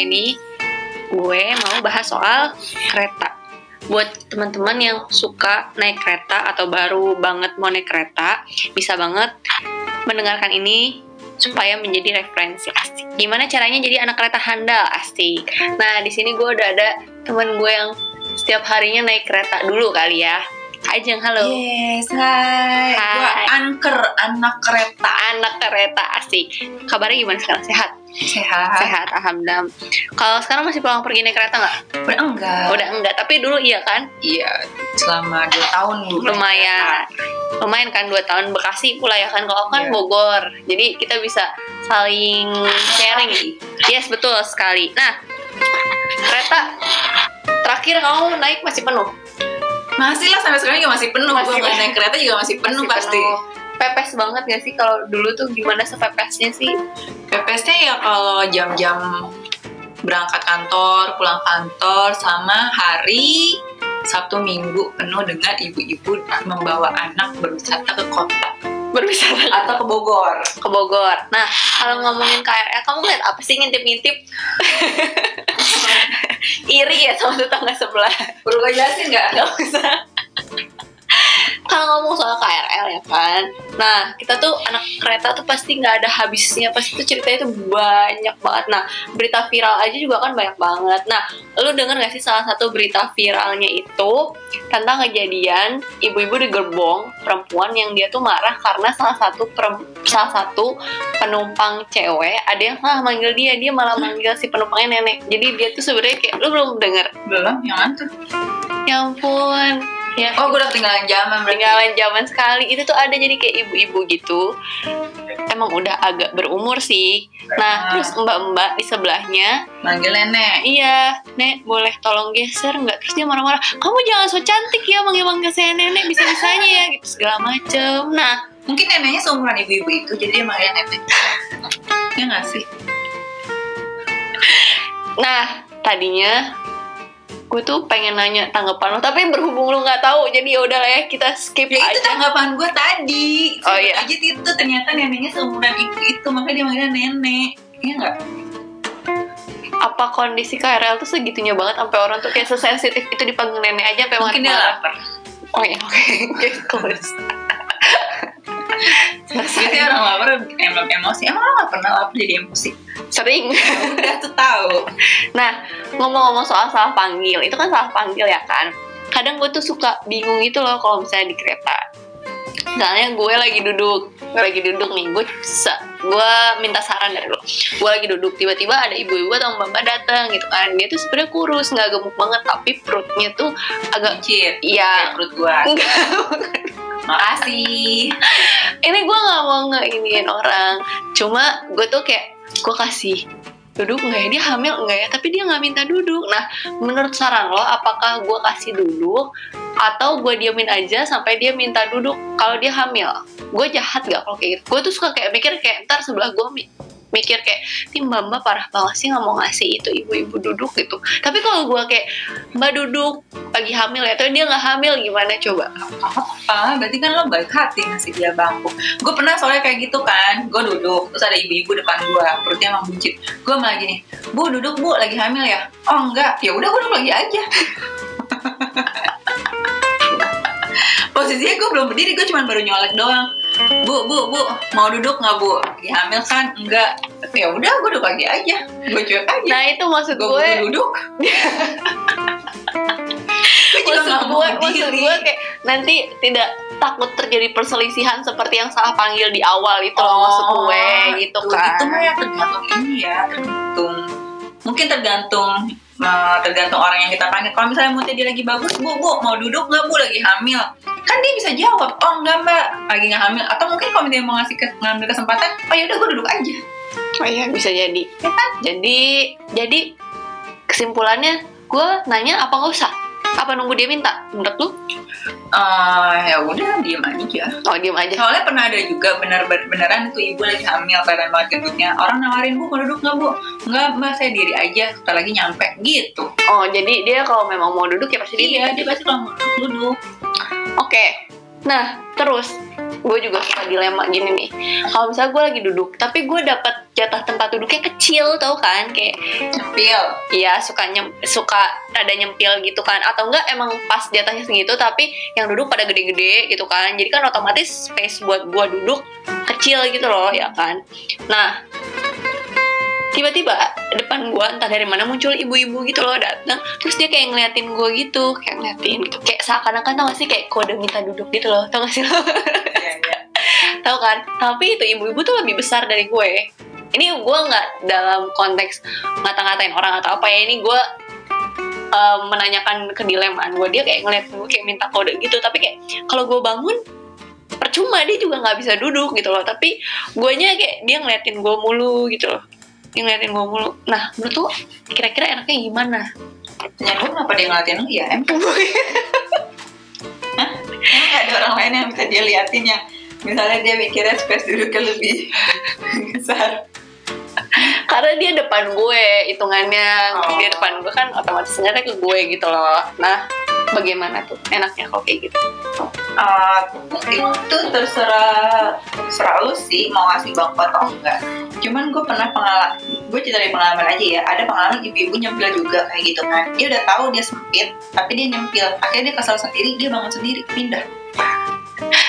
ini gue mau bahas soal kereta. Buat teman-teman yang suka naik kereta atau baru banget mau naik kereta, bisa banget mendengarkan ini supaya menjadi referensi asik. Gimana caranya jadi anak kereta handal asik. Nah, di sini gue udah ada teman gue yang setiap harinya naik kereta dulu kali ya. Ajeng, halo. Yes, hai. Hai. Gua anker anak kereta. Anak kereta asik. Kabarnya gimana sekarang? Sehat? Sehat. Sehat, alhamdulillah. Kalau sekarang masih pulang pergi naik kereta nggak? Udah enggak. Udah enggak, tapi dulu iya kan? Iya, selama 2 tahun. Lumayan. Lumayan kan 2 tahun Bekasi pula ya kan. Kalau kan Iya. Bogor. Jadi kita bisa saling sharing. Yes, betul sekali. Nah, kereta terakhir kamu naik masih penuh. Masih lah sampai sekarang juga masih penuh. Masih penuh. naik kereta juga masih penuh Masih pasti. penuh. Pepes banget gak sih kalau dulu tuh gimana sepepesnya sih? PPS-nya ya kalau jam-jam berangkat kantor, pulang kantor, sama hari Sabtu Minggu penuh dengan ibu-ibu membawa anak berwisata ke kota Berbicara atau ke Bogor. ke Bogor. Nah, kalau ngomongin KRL, kamu lihat apa sih ngintip-ngintip? Iri ya sama tetangga sebelah. Perlu gue jelasin nggak? Gak usah. Kalau ngomong soal KRL ya kan, nah kita tuh anak kereta tuh pasti nggak ada habisnya, pasti tuh ceritanya tuh banyak banget. Nah berita viral aja juga kan banyak banget. Nah lu denger gak sih salah satu berita viralnya itu tentang kejadian ibu-ibu di gerbong perempuan yang dia tuh marah karena salah satu salah satu penumpang cewek ada yang salah manggil dia, dia malah manggil si penumpangnya nenek. Jadi dia tuh sebenarnya kayak lu belum denger. Belum, yang tuh? Ya ampun. Ya, Oh, gue udah ketinggalan zaman berarti. ketinggalan zaman sekali itu tuh ada jadi kayak ibu-ibu gitu emang udah agak berumur sih nah Ah. terus mbak-mbak di sebelahnya Manggil nenek. iya nek boleh tolong geser nggak terus dia marah-marah kamu jangan so cantik ya manggil-manggil saya nenek bisa-bisanya ya gitu segala macem nah Mungkin neneknya seumuran ibu-ibu itu, jadi dia manggil nenek. ya nggak sih? nah tadinya gue tuh pengen nanya tanggapan lo tapi berhubung lo nggak tahu jadi ya udah lah ya kita skip Ya itu aja tanggapan gue tadi. Oh, Sebut iya. aja itu ternyata neneknya seumuran ibu itu, makanya dia manggilnya nenek. Iya nggak? apa kondisi KRL tuh segitunya banget sampai orang tuh kayak sesensitif itu dipanggil nenek aja sampai Mungkin dia lapar. Oh ya, oke. Oke, Biasanya orang lapar emang emosi. Emang lo gak pernah lapar jadi emosi? Sering. Udah tuh tahu. Nah, ngomong-ngomong soal salah panggil, itu kan salah panggil ya kan. Kadang gue tuh suka bingung gitu loh kalau misalnya di kereta. Misalnya gue lagi duduk, gue lagi duduk nih, gue gue minta saran dari lo. Gue lagi duduk, tiba-tiba ada ibu-ibu atau mbak-mbak datang gitu kan. Dia tuh sebenarnya kurus, nggak gemuk banget, tapi perutnya tuh agak. Iya. Perut gua. enggak Makasih. ini gue nggak mau ngeiniin orang. Cuma gue tuh kayak gue kasih duduk nggak ya? Dia hamil nggak ya? Tapi dia nggak minta duduk. Nah menurut saran lo apakah gue kasih duduk atau gue diamin aja sampai dia minta duduk kalau dia hamil? Gue jahat gak kalau kayak gitu? Gue tuh suka kayak mikir kayak ntar sebelah gue mikir kayak ini mbak mbak parah banget sih nggak mau ngasih itu ibu-ibu duduk gitu. Tapi kalau gue kayak mbak duduk lagi hamil ya tapi dia nggak hamil gimana coba? Apa berarti kan lo baik hati ngasih dia bangku. Gue pernah soalnya kayak gitu kan gue duduk terus ada ibu-ibu depan gue perutnya emang buncit. Gue malah gini bu duduk bu lagi hamil ya? Oh enggak. Ya udah gue duduk lagi aja. Posisinya gue belum berdiri gue cuma baru nyolek doang bu bu bu mau duduk nggak bu? Lagi hamil kan? Enggak. Ya udah gue duduk lagi aja. Gue cuek aja. Nah itu maksud gue. gue duduk. Gue juga maksud gue maksud gue kayak nanti tidak takut terjadi perselisihan seperti yang salah panggil di awal itu loh maksud gue gitu kan. Itu mah ya tergantung ini ya, tergantung mungkin tergantung eh, tergantung orang yang kita panggil. Kalau misalnya moodnya dia lagi bagus, bu bu mau duduk nggak bu lagi hamil? Kan dia bisa jawab, oh enggak mbak lagi nggak hamil. Atau mungkin kalau dia mau ngasih ke- ngambil kesempatan, oh ya udah gue duduk aja. oh iya bisa jadi Ya kan? jadi jadi kesimpulannya gue nanya apa nggak usah apa nunggu dia minta menurut lu Eh, ya udah diem aja. oh diem aja Soalnya pernah ada juga benar beneran tuh ibu lagi hamil kelihatan banget. Orang nawarin bu mau duduk nggak bu? Nggak mbak saya diri aja. Setelah lagi nyampe gitu. oh jadi dia kalau memang mau duduk ya pasti dia Iya dia pasti kalau mau duduk duduk. Oke. Nah, terus gue juga suka dilema gini nih. Kalau misalnya gue lagi duduk tapi gue dapat jatah tempat duduknya kecil tau kan? Kayak Nyempil. Iya suka nyem, suka ada nyempil gitu kan. Atau enggak emang pas jatahnya segitu tapi yang duduk pada gede-gede gitu kan. Jadi kan otomatis space buat gua duduk kecil gitu loh ya kan? Nah tiba-tiba depan gua entah dari mana muncul ibu-ibu gitu loh datang. Terus dia kayak ngeliatin gua gitu kayak ngeliatin gitu. Kayak seakan-akan tau gak sih? Kayak kode minta duduk gitu loh tau gak sih? lo. tahu kan? Tapi itu ibu-ibu tuh lebih besar dari gue. Ini gue nggak dalam konteks ngata-ngatain orang atau apa ya. Ini gue eh, menanyakan kedilemaan gue. Dia kayak ngeliat gue kayak minta kode gitu. Tapi kayak kalau gue bangun percuma dia juga nggak bisa duduk gitu loh. Tapi guanya kayak dia ngeliatin gue mulu gitu loh. Dia ngeliatin gue mulu. Nah menurut tuh kira-kira enaknya gimana? Tanya gue kenapa dia ngeliatin lu ya? Emang Hah? Ada orang lain yang bisa dia liatin yang misalnya dia mikirnya space duduknya lebih besar. karena dia depan gue hitungannya Oh. dia depan gue kan otomatis ngeliatnya ke gue gitu loh nah bagaimana tuh enaknya kalau kayak gitu Uh, itu terserah terserah lu sih mau ngasih bangku atau enggak. Cuman gue pernah pengalaman, gue cerita dari pengalaman aja ya. Ada pengalaman ibu-ibu nyempil juga kayak gitu kan. Dia udah tahu dia sempit, tapi dia nyempil. Akhirnya dia kesal sendiri, dia bangun sendiri, pindah.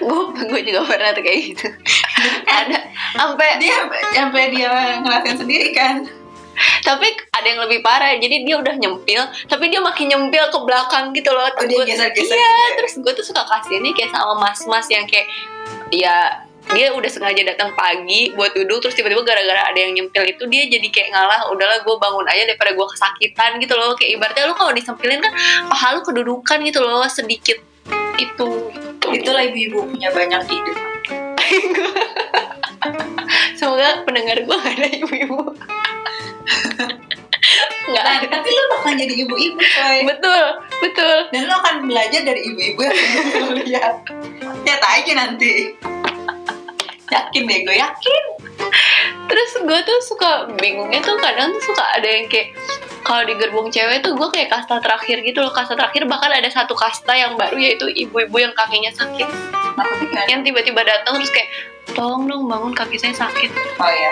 Gue gue juga pernah tuh kayak gitu. Ada sampai Dia sampai dia ngelakuin sendiri kan. tapi ada yang lebih parah jadi dia udah nyempil tapi dia makin nyempil ke belakang gitu loh. Oh, dia iya gitu terus gue tuh suka kasih nih kayak sama mas-mas yang kayak ya dia udah sengaja datang pagi buat duduk terus tiba-tiba gara-gara ada yang nyempil itu dia jadi kayak ngalah udahlah gue bangun aja daripada gue kesakitan gitu loh. Kayak ibaratnya lu kalau disempilin kan paha lu kedudukan gitu loh sedikit itu Itulah ibu-ibu punya banyak ide. semoga pendengar gue gak ada ibu-ibu nggak Nah, ada tapi lu bakal jadi ibu-ibu coy. betul betul Dan lu akan belajar dari ibu-ibu yang lu lihat. Lihat aja nanti. Yakin deh, gue yakin. terus gue tuh suka bingungnya tuh kadang tuh suka ada yang kayak kalau di gerbong cewek tuh gue kayak kasta terakhir gitu loh. Kasta terakhir bahkan ada satu kasta yang baru yaitu ibu-ibu yang kakinya sakit. Yang tiba-tiba datang terus kayak tolong dong bangun kaki saya sakit. Oh iya.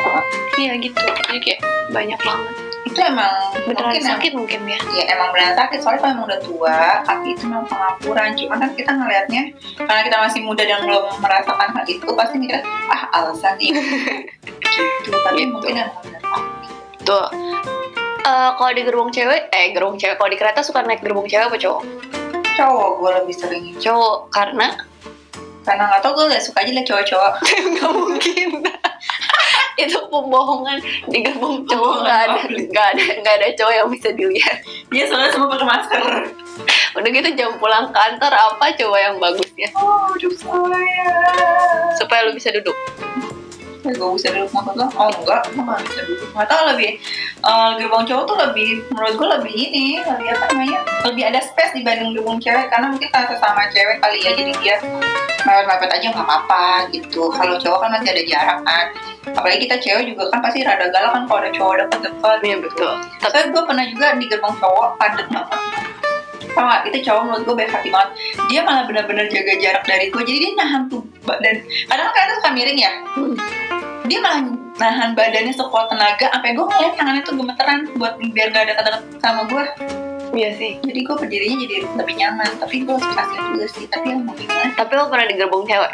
iya gitu. Jadi kayak banyak banget. Itu emang beneran mungkin sakit mungkin ya. Ya emang beneran sakit. Soalnya kalau emang udah tua kaki itu memang pengapuran cuman kan kita ngelihatnya karena kita masih muda dan belum merasakan hal itu pasti mikir ah alasan nih gitu. Tapi Gitu. mungkin emang beneran tuh Eh, kalau di gerbong cewek eh gerbong cewek kalau di kereta suka naik gerbong cewek apa cowok? Cowok gue lebih sering. Cowok karena? Karena nggak tau gue gak suka aja liat cowok-cowok nggak mungkin. Itu pembohongan di gerbong cowok. Nggak ada nggak ada nggak ada cowok yang bisa dilihat. Dia soalnya semua pakai masker. Udah gitu jam pulang kantor apa cowok yang bagus ya? Oh aduh saya. Supaya lu bisa duduk gue bisa duduk maksud lo. Oh enggak. Gue gak bisa duduk. Nggak tau lebih eh, gerbong cowok tuh lebih menurut gue lebih ini lebih apa namanya? Lebih ada space dibanding gerbong cewek karena mungkin karena sesama cewek kali ya jadi dia mepet-mepet aja nggak apa-apa gitu. Kalau cowok kan masih ada jarak kan apalagi kita cewek juga kan pasti rada galak kan kalau ada cowok deket-deket iya betul. Tapi gue pernah juga di gerbong cowok padet banget. Tau gak, itu cowok menurut gue baik hati banget. Dia malah benar-benar jaga jarak dari gue Jadi dia nahan tuh badan Kadang kadang suka miring ya. Hmm. Dia malah nahan badannya sekuat tenaga Sampai gue ngeliat tangannya tuh gemeteran Buat biar gak dekat-dekat sama gue iya sih. Jadi gue berdirinya jadi lebih nyaman Tapi gue harus kasihan juga sih Tapi yang mau gimana? Tapi lo pernah di gerbong cewek?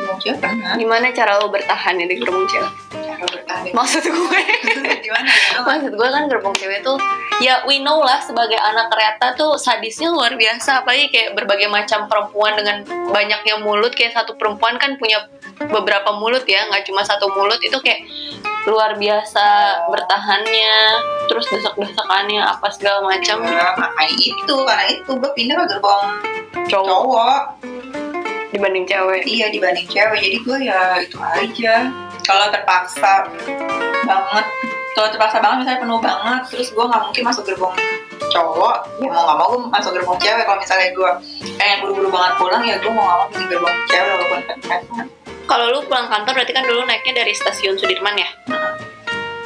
Gerbong cewek pernah. Gimana cara lo bertahan ya di gerbong cewek? Cara bertahan. Maksud gue. Gimana? Maksud gue kan gerbong cewek tuh ya we know lah sebagai anak kereta tuh sadisnya luar biasa. Apalagi kayak berbagai macam perempuan dengan banyaknya mulut kayak satu perempuan kan punya beberapa mulut ya nggak cuma satu mulut itu kayak luar biasa bertahannya terus desak-desakannya apa segala macam. Nah, makanya itu Karena itu gue pindah ke gerbong cowok. cowok. Dibanding cewek. Iya dibanding cewek jadi gue ya itu aja. Kalau terpaksa banget kalau terpaksa banget misalnya penuh banget terus gue nggak mungkin masuk gerbong cowok ya mau nggak mau gue masuk gerbong cewek. Kalau misalnya gue pengen buru-buru banget pulang ya gue mau nggak mau di gerbong cewek walaupun kan kalau lu pulang kantor berarti kan dulu naiknya dari stasiun Sudirman ya?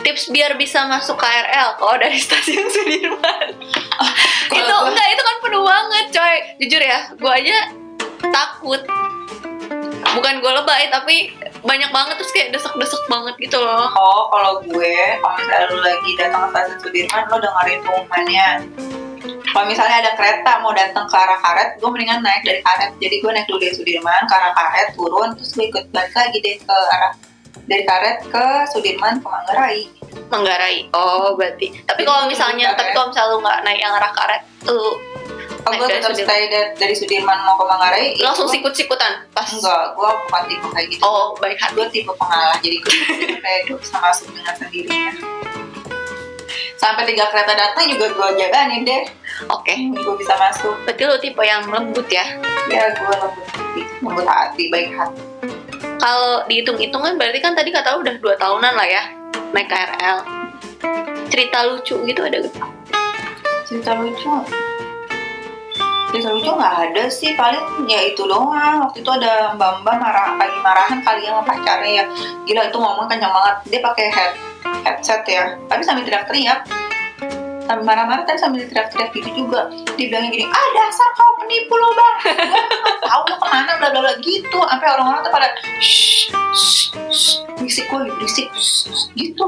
Tips biar bisa masuk KRL kalau dari stasiun Sudirman? Itu gua- enggak itu kan penuh banget coy. Jujur ya gue aja takut. Bukan gue lebay tapi banyak banget terus kayak desek-desek banget gitu loh. Oh, kalau gue, kalau misalnya lu lagi datang ke stasiun Sudirman, lu dengerin pengumumannya. Kalau misalnya ada kereta mau datang ke arah karet, gue mendingan naik dari karet. Jadi gue naik dulu dari Sudirman ke arah karet, turun, terus gue ikut balik lagi deh ke arah dari karet ke Sudirman ke Manggarai. Manggarai. Oh berarti. Tapi kalau misalnya tapi kalau misalnya lu nggak naik yang arah karet lu Naik gue tetap stay dari, dari Sudirman mau ke Manggarai, langsung sikut-sikutan pas? Enggak, gue bukan tipe kayak gitu. oh baik hati. Gue tipe pengalah jadi gue kayak gue bisa masuk dengan sendirinya sampai tiga kereta datang juga gue jagain deh oke. Gue bisa masuk. Berarti lu tipe yang lembut ya? Ya gue lembut. Hati lembut hati baik hati. Kalau dihitung-hitung kan berarti kan tadi kata lu udah dua tahunan lah ya naik KRL cerita lucu gitu ada gak? cerita lucu? Cerita lucu nggak ada sih. Paling ya itu doang. Waktu itu ada mbak mbak marah lagi marahan kali ya sama pacarnya ya. Gila itu ngomong kencang banget. Dia pakai head headset ya. Tapi sambil teriak-teriak sambil marah-marah tapi sambil teriak-teriak gitu juga. Dia bilangnya gini ah dasar kau penipu lo bang. Nggak tahu lo ke mana bla bla bla gitu. Sampai orang-orang tuh pada shh shh shh. Berisik gue gitu.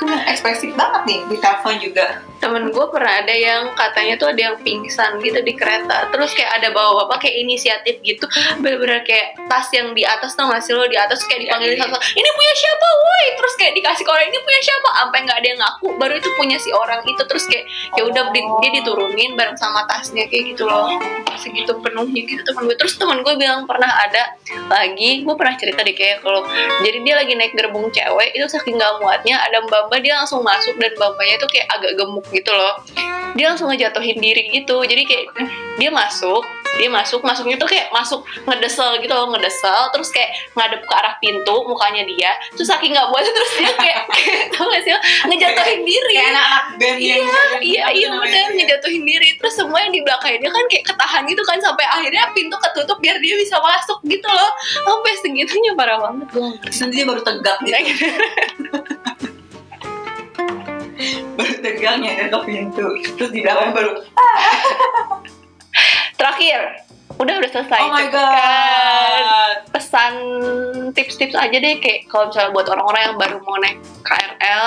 Gue ekspresif banget nih di telepon juga temen gue pernah ada yang katanya tuh ada yang pingsan gitu di kereta. Terus kayak ada bawa-bapak kayak inisiatif gitu. Bener-bener kayak tas yang di atas tuh masih lo? Di atas kayak dipanggil Iya, iya. satu ini punya siapa woi? Terus kayak dikasih ke orang ini punya siapa? Sampai nggak ada yang ngaku baru itu punya si orang itu. Terus kayak ya udah di- dia diturunin bareng sama tasnya kayak gitu loh. Segitu penuhnya gitu temen gue terus temen gue bilang pernah ada lagi gue pernah cerita deh kayak kalau jadi dia lagi naik gerbong cewek itu saking gak muatnya ada mbak mbak dia langsung masuk dan mbak mbaknya itu kayak agak gemuk gitu loh. Dia langsung ngejatuhin diri gitu. Jadi kayak dia masuk dia masuk masuknya tuh kayak masuk ngedesel gitu loh ngedesel. Terus kayak ngadep ke arah pintu mukanya dia. Terus saking nggak buat terus dia kayak, tau gak sih ngejatuhin diri. kayak anak-anak band iya iya iya bener. ngejatuhin diri. Terus semua yang di belakangnya dia kan kayak ketahan gitu kan sampai akhirnya pintu ketutup biar dia bisa masuk gitu loh. Sampai segitunya parah banget. Gue Terus dia baru tegak gitu baru tegak nyadar ke pintu terus di belakang baru terakhir udah udah selesai oh my kan. god pesan tips-tips aja deh kayak kalau misalnya buat orang-orang yang baru mau naik KRL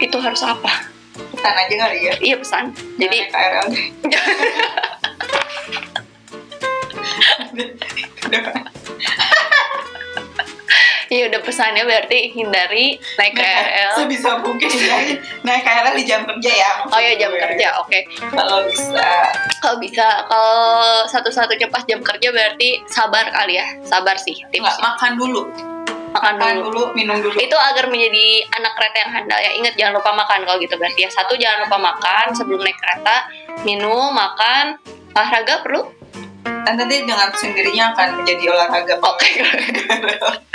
itu harus apa pesan aja kali ya iya pesan jadi Jangan naik KRL deh. Udah. Iya udah pesannya berarti hindari naik KRL sebisa mungkin hindari naik KRL di jam kerja ya oh ya jam kerja oke. Kalau bisa. Kalau bisa kalau satu-satunya pas jam kerja berarti sabar kali ya. Sabar sih nggak tips makan dulu. Makan makan dulu. dulu minum dulu. Itu agar menjadi anak kereta yang handal ya. Ingat jangan lupa makan kalau gitu berarti ya. Satu jangan lupa makan sebelum naik kereta. Minum makan. Olahraga perlu? Dan nanti dengan sendirinya akan menjadi olahraga oke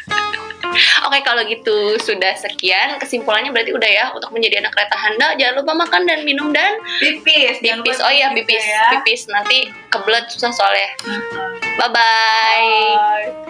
oke kalau gitu sudah sekian. Kesimpulannya berarti udah ya untuk menjadi anak kereta handal jangan lupa makan dan minum dan pipis pipis. Oh iya pipis pipis. ya. pipis. Nanti kebelet susah soalnya. Bye bye Bye.